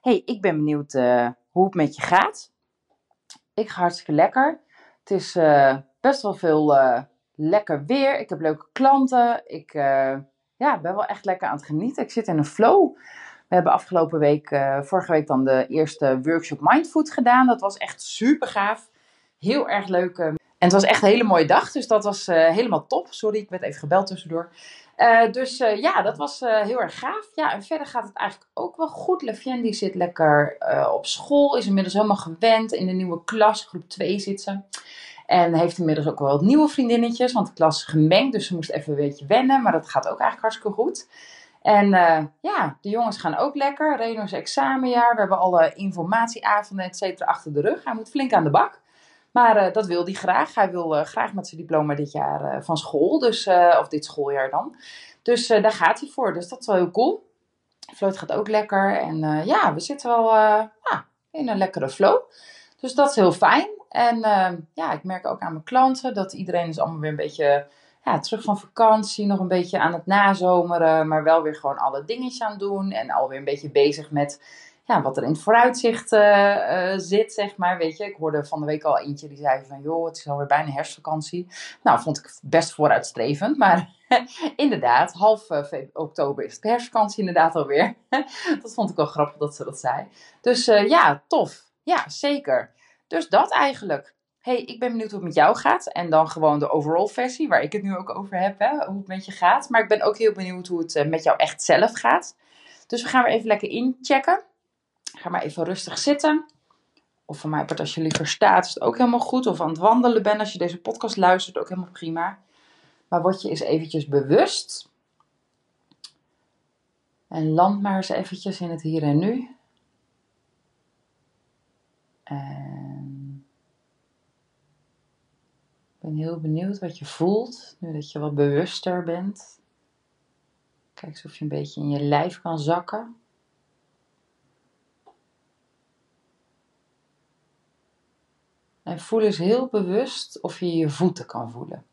Hey, ik ben benieuwd uh, hoe het met je gaat. Ik ga hartstikke lekker. Het is uh, best wel veel uh, lekker weer. Ik heb leuke klanten. Ik ja, ben wel echt lekker aan het genieten. Ik zit in een flow. We hebben afgelopen week, vorige week dan de eerste workshop Mindfood gedaan. Dat was echt super gaaf. Heel erg leuk. en het was echt een hele mooie dag. Dus dat was helemaal top. Sorry, ik werd even gebeld tussendoor. Uh, dus uh, ja, dat was uh, heel erg gaaf. Ja, en verder gaat het eigenlijk ook wel goed. Lefien die zit lekker op school, is inmiddels helemaal gewend. In de nieuwe klas, groep 2 zit ze. En heeft inmiddels ook wel wat nieuwe vriendinnetjes, want de klas is gemengd. Dus ze moest even een beetje wennen, maar dat gaat ook eigenlijk hartstikke goed. En ja, de jongens gaan ook lekker. Reno is examenjaar. We hebben alle informatieavonden, et cetera, achter de rug. Hij moet flink aan de bak. Maar uh, dat wil hij graag. Hij wil uh, graag met zijn diploma dit jaar uh, van school. Dus, of dit schooljaar dan. Dus daar gaat hij voor. Dus dat is wel heel cool. Float gaat ook lekker. En ja, we zitten wel ja, in een lekkere flow. Dus dat is heel fijn. En ja, ik merk ook aan mijn klanten dat iedereen is allemaal weer een beetje ja, terug van vakantie. Nog een beetje aan het nazomeren. Maar wel weer gewoon alle dingetjes aan doen. En alweer een beetje bezig met ja, wat er in het vooruitzicht uh, zit, zeg maar. Weet je, ik hoorde van de week al eentje die zei van, joh, het is alweer bijna herfstvakantie. Nou, vond ik best vooruitstrevend, maar inderdaad, half uh, oktober is het herfstvakantie inderdaad alweer. dat vond ik wel grappig dat ze dat zei. Dus ja, tof. Ja, zeker. Dus dat eigenlijk. hey, ik ben benieuwd hoe het met jou gaat. En dan gewoon de overall versie, waar ik het nu ook over heb, hè, hoe het met je gaat. Maar ik ben ook heel benieuwd hoe het met jou echt zelf gaat. Dus we gaan weer even lekker inchecken. Ga maar even rustig zitten. Of van mij als je liever staat, is het ook helemaal goed. Of aan het wandelen bent als je deze podcast luistert, ook helemaal prima. Maar word je eens eventjes bewust. En land maar eens eventjes in het hier en nu. En ik ben heel benieuwd wat je voelt nu dat je wat bewuster bent. Kijk of je een beetje in je lijf kan zakken. En voel eens heel bewust of je je voeten kan voelen.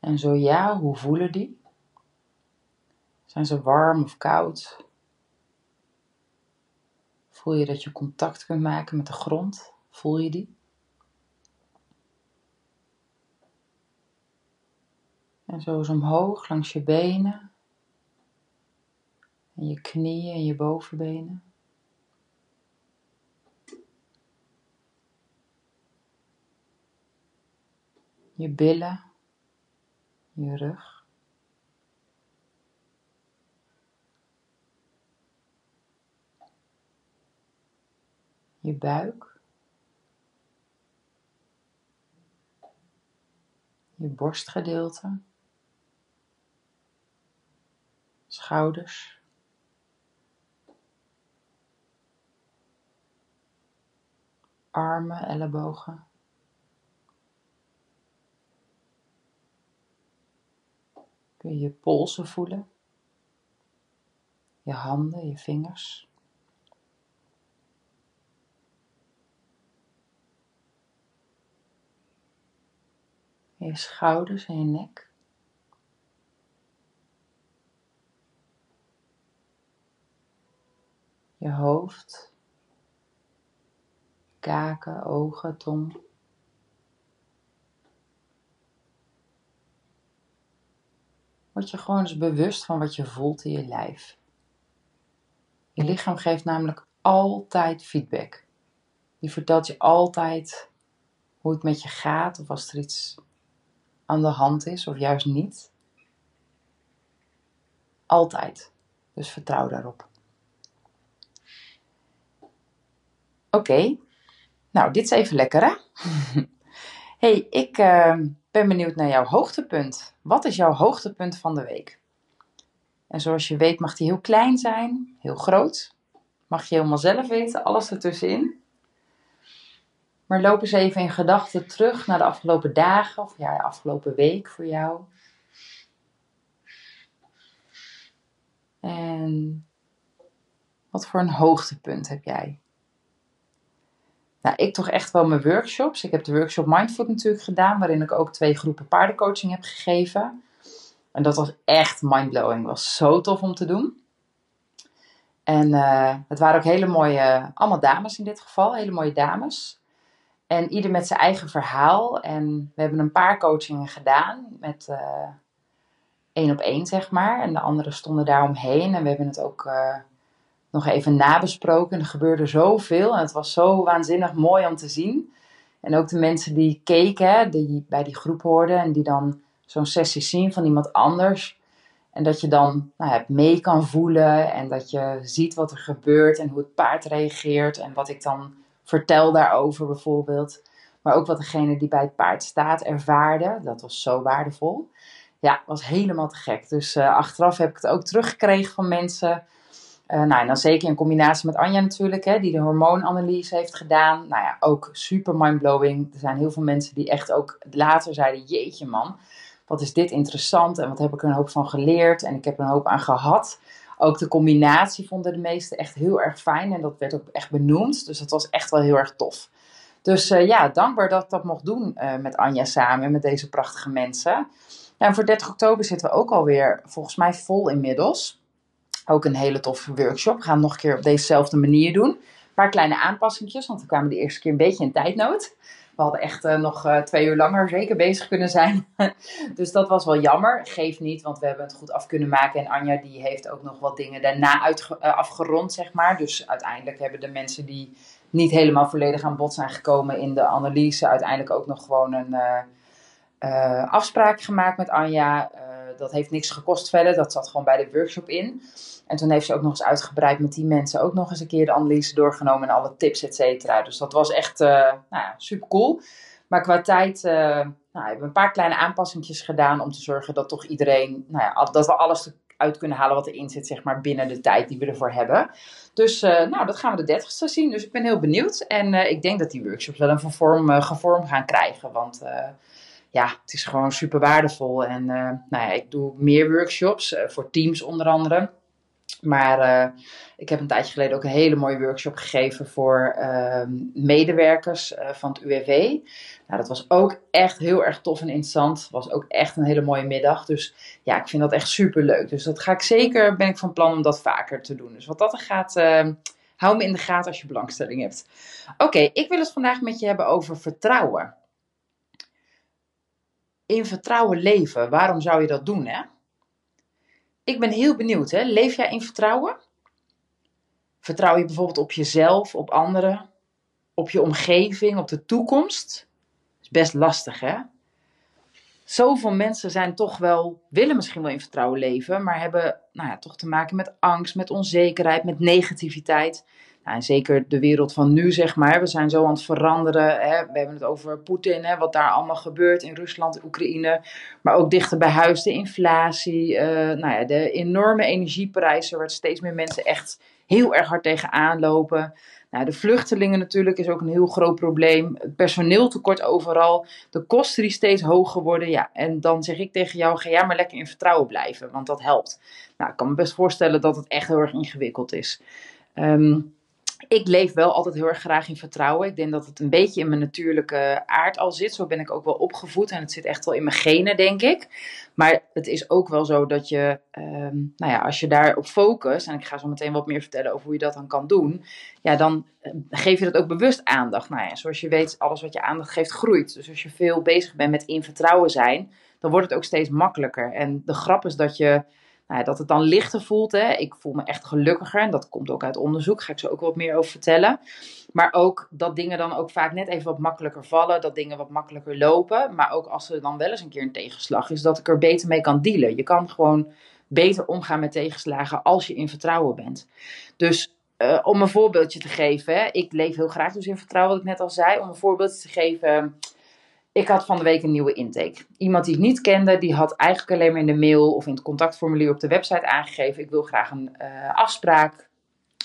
En zo ja, hoe voelen die? Zijn ze warm of koud? Voel je dat je contact kunt maken met de grond? Voel je die? En zo eens omhoog langs je benen. En je knieën en je bovenbenen. Je billen, je rug. Je buik, je borstgedeelte, schouders. Armen, ellebogen. Je je polsen voelen, je handen, je vingers. Je schouders en je nek. Je hoofd, kaken, ogen, tong. Word je gewoon eens bewust van wat je voelt in je lijf. Je lichaam geeft namelijk altijd feedback. Die vertelt je altijd hoe het met je gaat of als er iets aan de hand is of juist niet. Altijd. Dus vertrouw daarop. Oké, nou dit is even lekker hè. hey, ik uh, ben benieuwd naar jouw hoogtepunt. Wat is jouw hoogtepunt van de week? En zoals je weet mag die heel klein zijn, heel groot. Mag je helemaal zelf weten, alles ertussenin. Maar loop eens even in gedachten terug naar de afgelopen dagen of ja, de afgelopen week voor jou. En wat voor een hoogtepunt heb jij? Nou, ik toch echt wel mijn workshops. Ik heb de workshop Mindfood natuurlijk gedaan, waarin ik ook twee groepen paardencoaching heb gegeven. En dat was echt mindblowing. Was zo tof om te doen. En uh, het waren ook hele mooie, allemaal dames in dit geval, hele mooie dames. En ieder met zijn eigen verhaal. En we hebben een paar coachingen gedaan met uh, één op één, zeg maar. En de anderen stonden daar omheen. En we hebben het ook uh, nog even nabesproken. Er gebeurde zoveel en het was zo waanzinnig mooi om te zien. En ook de mensen die keken, die bij die groep hoorden en die dan zo'n sessie zien van iemand anders. En dat je dan nou mee kan voelen en dat je ziet wat er gebeurt en hoe het paard reageert en wat ik dan vertel daarover bijvoorbeeld. Maar ook wat degene die bij het paard staat ervaarde. Dat was zo waardevol. Ja, was helemaal te gek. Dus uh, achteraf heb ik het ook teruggekregen van mensen. Uh, nou, en dan zeker in combinatie met Anja natuurlijk, hè, die de hormoonanalyse heeft gedaan. Nou ja, ook super mindblowing. Er zijn heel veel mensen die echt ook later zeiden, jeetje man, wat is dit interessant en wat heb ik er een hoop van geleerd en ik heb er een hoop aan gehad. Ook de combinatie vonden de meesten echt heel erg fijn en dat werd ook echt benoemd. Dus dat was echt wel heel erg tof. Dus uh, ja, dankbaar dat ik dat mocht doen uh, met Anja samen en met deze prachtige mensen. Ja, en voor 30 oktober zitten we ook alweer volgens mij vol inmiddels. Ook een hele toffe workshop. We gaan het nog een keer op dezezelfde manier doen. Een paar kleine aanpassingjes, want we kwamen de eerste keer een beetje in tijdnood. We hadden echt uh, nog uh, twee uur langer zeker bezig kunnen zijn. dus dat was wel jammer. Geeft niet, want we hebben het goed af kunnen maken. En Anja die heeft ook nog wat dingen daarna uit, uh, afgerond, zeg maar. Dus uiteindelijk hebben de mensen die niet helemaal volledig aan bod zijn gekomen in de analyse... uiteindelijk ook nog gewoon een afspraak gemaakt met Anja. Dat heeft niks gekost verder. Dat zat gewoon bij de workshop in. En toen heeft ze ook nog eens uitgebreid met die mensen ook nog eens een keer de analyse doorgenomen en alle tips, et cetera. Dus dat was echt uh, nou ja, super cool. Maar qua tijd uh, nou, hebben we een paar kleine aanpassingjes gedaan om te zorgen dat toch iedereen, nou ja, dat we alles uit kunnen halen wat erin zit, zeg maar, binnen de tijd die we ervoor hebben. Dus uh, nou, dat gaan we de 30ste zien. Dus ik ben heel benieuwd. En ik denk dat die workshops wel een vorm, gevorm gaan krijgen. Want ja, het is gewoon super waardevol. En nou ja, ik doe meer workshops voor teams onder andere. Maar uh, ik heb een tijdje geleden ook een hele mooie workshop gegeven voor uh, medewerkers van het UWV. Nou, dat was ook echt heel erg tof en interessant. Was ook echt een hele mooie middag. Dus ja, ik vind dat echt super leuk. Dus dat ga ik zeker, ben ik van plan om dat vaker te doen. Dus wat dat er gaat, ehm, hou me in de gaten als je belangstelling hebt. Oké, ik wil het vandaag met je hebben over vertrouwen. In vertrouwen leven, waarom zou je dat doen hè? Ik ben heel benieuwd, hè? leef jij in vertrouwen? Vertrouw je bijvoorbeeld op jezelf, op anderen, op je omgeving, op de toekomst? Dat is best lastig, hè? Zoveel mensen zijn toch wel, willen misschien wel in vertrouwen leven, maar hebben nou ja, toch te maken met angst, met onzekerheid, met negativiteit. En zeker de wereld van nu, zeg maar. We zijn zo aan het veranderen. Hè. We hebben het over Poetin, hè, wat daar allemaal gebeurt in Rusland, Oekraïne. Maar ook dichter bij huis, de inflatie, uh, nou ja, de enorme energieprijzen, waar steeds meer mensen echt heel erg hard tegenaan lopen. Nou, de vluchtelingen natuurlijk is ook een heel groot probleem. Het personeeltekort overal. De kosten die steeds hoger worden. Ja, en dan zeg ik tegen jou, ga jij maar lekker in vertrouwen blijven, want dat helpt. Nou, ik kan me best voorstellen dat het echt heel erg ingewikkeld is. Um, ik leef wel altijd heel erg graag in vertrouwen. Ik denk dat het een beetje in mijn natuurlijke aard al zit. Zo ben ik ook wel opgevoed en het zit echt wel in mijn genen, denk ik. Maar het is ook wel zo dat je, um, nou ja, als je daarop focust, en ik ga zo meteen wat meer vertellen over hoe je dat dan kan doen, ja, dan uh, geef je dat ook bewust aandacht. Nou ja, zoals je weet, alles wat je aandacht geeft groeit. Dus als je veel bezig bent met in vertrouwen zijn, dan wordt het ook steeds makkelijker. En de grap is dat je nou, dat het dan lichter voelt. Hè. Ik voel me echt gelukkiger en dat komt ook uit onderzoek. Daar ga ik zo ook wat meer over vertellen. Maar ook dat dingen dan ook vaak net even wat makkelijker vallen. Dat dingen wat makkelijker lopen. Maar ook als er dan wel eens een keer een tegenslag is, dat ik er beter mee kan dealen. Je kan gewoon beter omgaan met tegenslagen als je in vertrouwen bent. Dus uh, om een voorbeeldje te geven. Ik leef heel graag dus in vertrouwen, wat ik net al zei. Om een voorbeeldje te geven ik had van de week een nieuwe intake. Iemand die ik niet kende, die had eigenlijk alleen maar in de mail of in het contactformulier op de website aangegeven: ik wil graag een uh, afspraak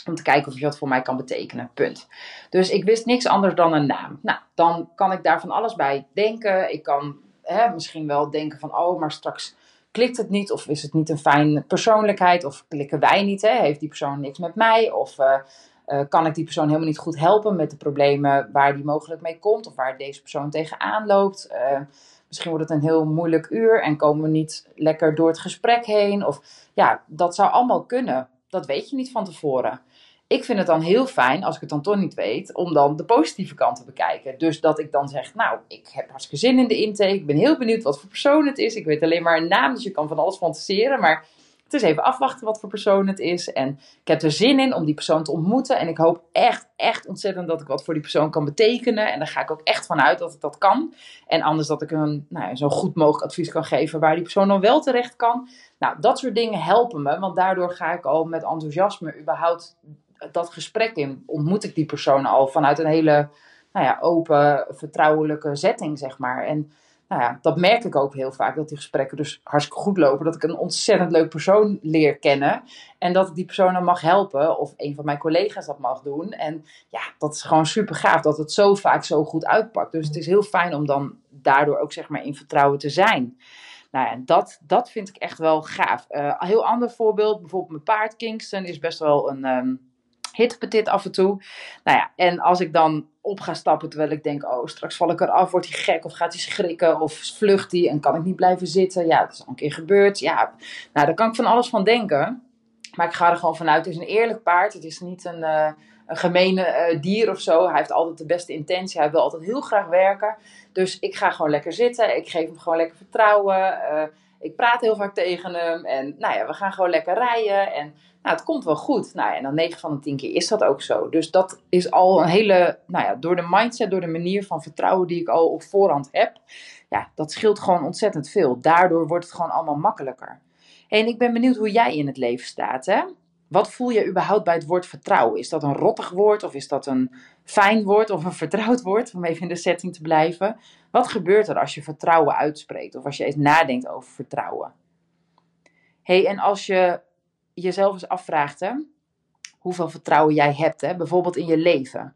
om te kijken of je wat voor mij kan betekenen. Punt. Dus ik wist niks anders dan een naam. Nou, dan kan ik daar van alles bij denken. Ik kan hè, misschien wel denken van, oh, maar straks klikt het niet, of is het niet een fijne persoonlijkheid, of klikken wij niet, hè? heeft die persoon niks met mij, of uh, uh, kan ik die persoon helemaal niet goed helpen met de problemen waar die mogelijk mee komt, of waar deze persoon tegenaan loopt. Uh, misschien wordt het een heel moeilijk uur en komen we niet lekker door het gesprek heen, of ja, dat zou allemaal kunnen. Dat weet je niet van tevoren ik vind het dan heel fijn, als ik het dan toch niet weet, om dan de positieve kant te bekijken. Dus dat ik dan zeg, nou, ik heb hartstikke zin in de intake. Ik ben heel benieuwd wat voor persoon het is. Ik weet alleen maar een naam, dus je kan van alles fantaseren. Maar het is even afwachten wat voor persoon het is. En ik heb er zin in om die persoon te ontmoeten. En ik hoop echt, echt ontzettend dat ik wat voor die persoon kan betekenen. En daar ga ik ook echt vanuit dat ik dat kan. En anders dat ik een nou, zo goed mogelijk advies kan geven waar die persoon dan wel terecht kan. Nou, dat soort dingen helpen me. Want daardoor ga ik al met enthousiasme überhaupt dat gesprek in. Ontmoet ik die persoon al vanuit een hele nou ja, open, vertrouwelijke setting, zeg maar. En nou ja, dat merk ik ook heel vaak, dat die gesprekken dus hartstikke goed lopen. Dat ik een ontzettend leuk persoon leer kennen. En dat die persoon dan mag helpen, of een van mijn collega's dat mag doen. En ja, dat is gewoon super gaaf dat het zo vaak zo goed uitpakt. Dus het is heel fijn om dan daardoor ook zeg maar in vertrouwen te zijn. Nou ja, dat, dat vind ik echt wel gaaf. Uh, een heel ander voorbeeld, bijvoorbeeld mijn paard Kingston is best wel een... Um, hitpetit af en toe. Nou ja, en als ik dan op ga stappen terwijl ik denk, oh, straks val ik eraf, wordt hij gek of gaat hij schrikken of vlucht hij en kan ik niet blijven zitten. Ja, dat is al een keer gebeurd. Ja, nou, daar kan ik van alles van denken. Maar ik ga er gewoon vanuit, het is een eerlijk paard. Het is niet een, uh, een gemene uh, dier of zo. Hij heeft altijd de beste intentie. Hij wil altijd heel graag werken. Dus ik ga gewoon lekker zitten. Ik geef hem gewoon lekker vertrouwen. Uh, ik praat heel vaak tegen hem. En nou ja, we gaan gewoon lekker rijden. En nou, het komt wel goed. Nou ja, en dan 9 van de 10 keer is dat ook zo. Dus dat is al een hele, nou ja, door de mindset, door de manier van vertrouwen die ik al op voorhand heb. Ja, dat scheelt gewoon ontzettend veel. Daardoor wordt het gewoon allemaal makkelijker. En ik ben benieuwd hoe jij in het leven staat. Hè? Wat voel je überhaupt bij het woord vertrouwen? Is dat een rottig woord of is dat een fijn woord of een vertrouwd woord? Om even in de setting te blijven. Wat gebeurt er als je vertrouwen uitspreekt of als je eens nadenkt over vertrouwen? hey, en als je jezelf eens afvraagt hè, hoeveel vertrouwen jij hebt, hè, bijvoorbeeld in je leven.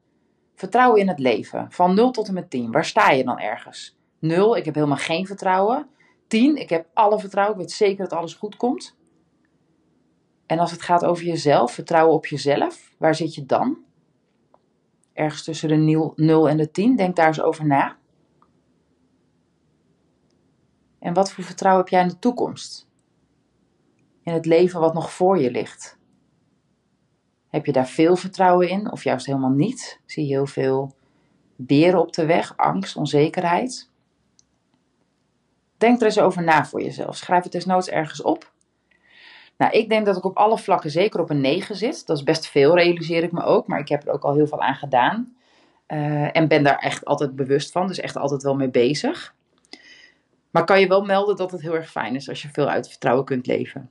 Vertrouwen in het leven, van 0 tot en met 10. Waar sta je dan ergens? 0, ik heb helemaal geen vertrouwen. 10, ik heb alle vertrouwen, ik weet zeker dat alles goed komt. En als het gaat over jezelf, vertrouwen op jezelf, waar zit je dan? Ergens tussen de 0 en de 10, denk daar eens over na. En wat voor vertrouwen heb jij in de toekomst? In het leven wat nog voor je ligt? Heb je daar veel vertrouwen in of juist helemaal niet? Zie je heel veel beren op de weg, angst, onzekerheid? Denk er eens over na voor jezelf. Schrijf het desnoods ergens op. Nou, ik denk dat ik op alle vlakken zeker op een 9 zit. Dat is best veel, realiseer ik me ook. Maar ik heb er ook al heel veel aan gedaan. Uh, en ben daar echt altijd bewust van. Dus echt altijd wel mee bezig. Maar kan je wel melden dat het heel erg fijn is als je veel uit vertrouwen kunt leven.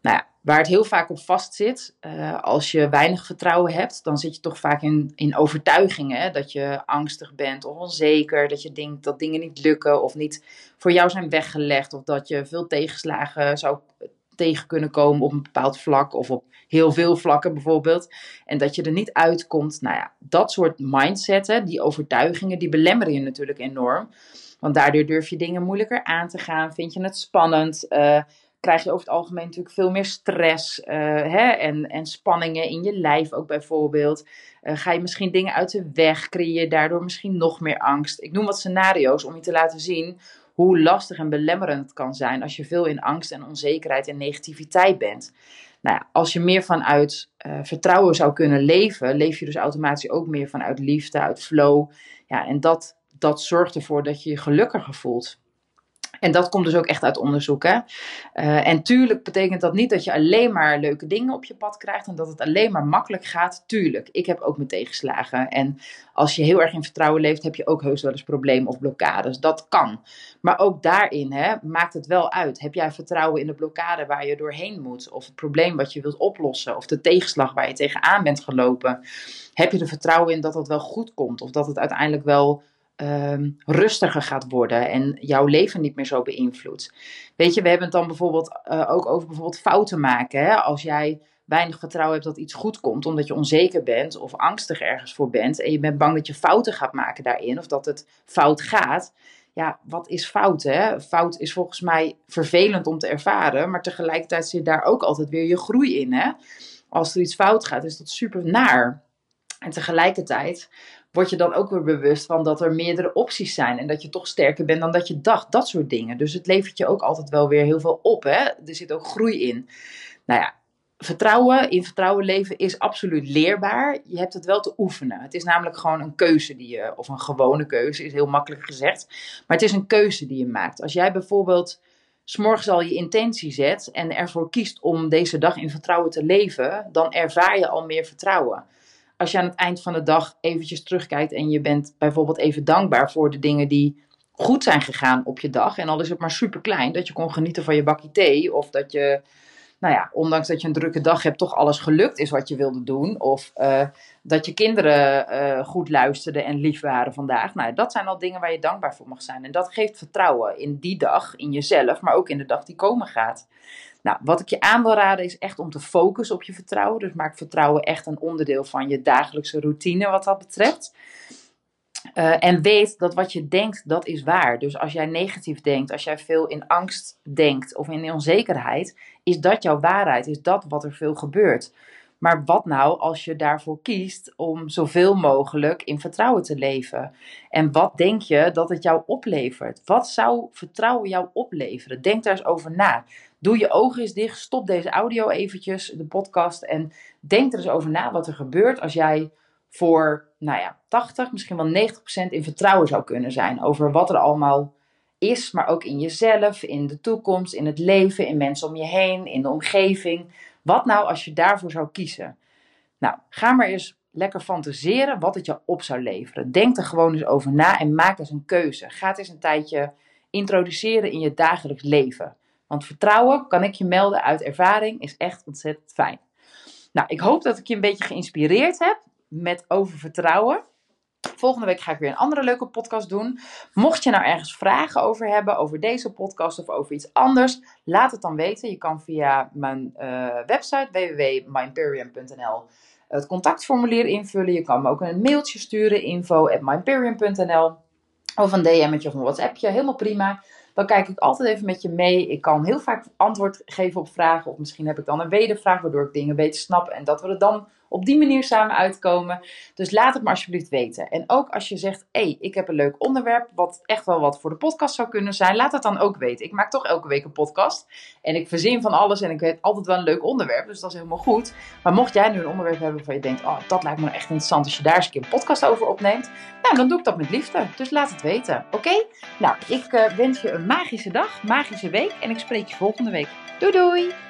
Nou ja, waar het heel vaak op vast zit, uh, als je weinig vertrouwen hebt, dan zit je toch vaak in, in overtuigingen. Dat je angstig bent of onzeker, dat je denkt dat dingen niet lukken of niet voor jou zijn weggelegd. Of dat je veel tegenslagen zou tegen kunnen komen op een bepaald vlak of op heel veel vlakken bijvoorbeeld. En dat je er niet uitkomt. Nou ja, dat soort mindsetten, die overtuigingen, die belemmeren je natuurlijk enorm. Want daardoor durf je dingen moeilijker aan te gaan, vind je het spannend. Uh, krijg je over het algemeen natuurlijk veel meer stress uh, hè, en, en spanningen in je lijf ook bijvoorbeeld. Uh, ga je misschien dingen uit de weg, creëer je daardoor misschien nog meer angst. Ik noem wat scenario's om je te laten zien hoe lastig en belemmerend het kan zijn als je veel in angst en onzekerheid en negativiteit bent. Nou ja, als je meer vanuit uh, vertrouwen zou kunnen leven, leef je dus automatisch ook meer vanuit liefde, uit flow. Ja, en dat, dat zorgt ervoor dat je je gelukkiger voelt. En dat komt dus ook echt uit onderzoek. Hè? Uh, en tuurlijk betekent dat niet dat je alleen maar leuke dingen op je pad krijgt en dat het alleen maar makkelijk gaat. Tuurlijk, ik heb ook mijn tegenslagen. En als je heel erg in vertrouwen leeft, heb je ook heus wel eens problemen of blokkades. Dat kan. Maar ook daarin hè, maakt het wel uit. Heb jij vertrouwen in de blokkade waar je doorheen moet? Of het probleem wat je wilt oplossen? Of de tegenslag waar je tegenaan bent gelopen? Heb je er vertrouwen in dat het wel goed komt? Of dat het uiteindelijk wel ehm, rustiger gaat worden en jouw leven niet meer zo beïnvloedt. Weet je, we hebben het dan bijvoorbeeld uh, ook over bijvoorbeeld fouten maken. Hè? Als jij weinig vertrouwen hebt dat iets goed komt, omdat je onzeker bent of angstig ergens voor bent en je bent bang dat je fouten gaat maken daarin of dat het fout gaat. Ja, wat is fout? Hè? Fout is volgens mij vervelend om te ervaren, maar tegelijkertijd zit daar ook altijd weer je groei in. Hè? Als er iets fout gaat, is dat super naar. En tegelijkertijd word je dan ook weer bewust van dat er meerdere opties zijn. En dat je toch sterker bent dan dat je dacht. Dat soort dingen. Dus het levert je ook altijd wel weer heel veel op. Hè? Er zit ook groei in. Nou ja, vertrouwen, in vertrouwen leven is absoluut leerbaar. Je hebt het wel te oefenen. Het is namelijk gewoon een keuze die je, of een gewone keuze, is heel makkelijk gezegd. Maar het is een keuze die je maakt. Als jij bijvoorbeeld s'morgens al je intentie zet en ervoor kiest om deze dag in vertrouwen te leven, dan ervaar je al meer vertrouwen. Als je aan het eind van de dag eventjes terugkijkt en je bent bijvoorbeeld even dankbaar voor de dingen die goed zijn gegaan op je dag, en al is het maar super klein, dat je kon genieten van je bakje thee of dat je nou ja, ondanks dat je een drukke dag hebt, toch alles gelukt is wat je wilde doen. Of uh, dat je kinderen uh, goed luisterden en lief waren vandaag. Nou, dat zijn al dingen waar je dankbaar voor mag zijn. En dat geeft vertrouwen in die dag, in jezelf, maar ook in de dag die komen gaat. Nou, wat ik je aan wil raden is echt om te focussen op je vertrouwen. Dus maak vertrouwen echt een onderdeel van je dagelijkse routine wat dat betreft. Uh, en weet dat wat je denkt, dat is waar. Dus als jij negatief denkt, als jij veel in angst denkt of in onzekerheid, is dat jouw waarheid, is dat wat er veel gebeurt. Maar wat nou als je daarvoor kiest om zoveel mogelijk in vertrouwen te leven? En wat denk je dat het jou oplevert? Wat zou vertrouwen jou opleveren? Denk daar eens over na. Doe je ogen eens dicht, stop deze audio eventjes, de podcast, en denk er eens over na wat er gebeurt als jij voor, nou ja, 80, misschien wel 90% in vertrouwen zou kunnen zijn over wat er allemaal is, maar ook in jezelf, in de toekomst, in het leven, in mensen om je heen, in de omgeving. Wat nou als je daarvoor zou kiezen? Nou, ga maar eens lekker fantaseren wat het je op zou leveren. Denk er gewoon eens over na en maak eens een keuze. Ga het eens een tijdje introduceren in je dagelijks leven. Want vertrouwen, kan ik je melden uit ervaring, is echt ontzettend fijn. Nou, ik hoop dat ik je een beetje geïnspireerd heb met over vertrouwen. Volgende week ga ik weer een andere leuke podcast doen. Mocht je nou ergens vragen over hebben, over deze podcast of over iets anders, laat het dan weten. Je kan via mijn uh, website www.myimperium.nl het contactformulier invullen. Je kan me ook een mailtje sturen, info.myimperium.nl of een DM'tje of een WhatsAppje, helemaal prima. Dan kijk ik altijd even met je mee. Ik kan heel vaak antwoord geven op vragen. Of misschien heb ik dan een wedervraag, waardoor ik dingen beter snap. En dat we er dan op die manier samen uitkomen. Dus laat het me alsjeblieft weten. En ook als je zegt, hé, hey, ik heb een leuk onderwerp, wat echt wel wat voor de podcast zou kunnen zijn, laat het dan ook weten. Ik maak toch elke week een podcast. En ik verzin van alles en ik weet altijd wel een leuk onderwerp, dus dat is helemaal goed. Maar mocht jij nu een onderwerp hebben waarvan je denkt, oh, dat lijkt me nou echt interessant als je daar eens een keer een podcast over opneemt, nou, dan doe ik dat met liefde. Dus laat het weten, oké? Nou, ik uh, wens je een magische dag, magische week en ik spreek je volgende week. Doei doei!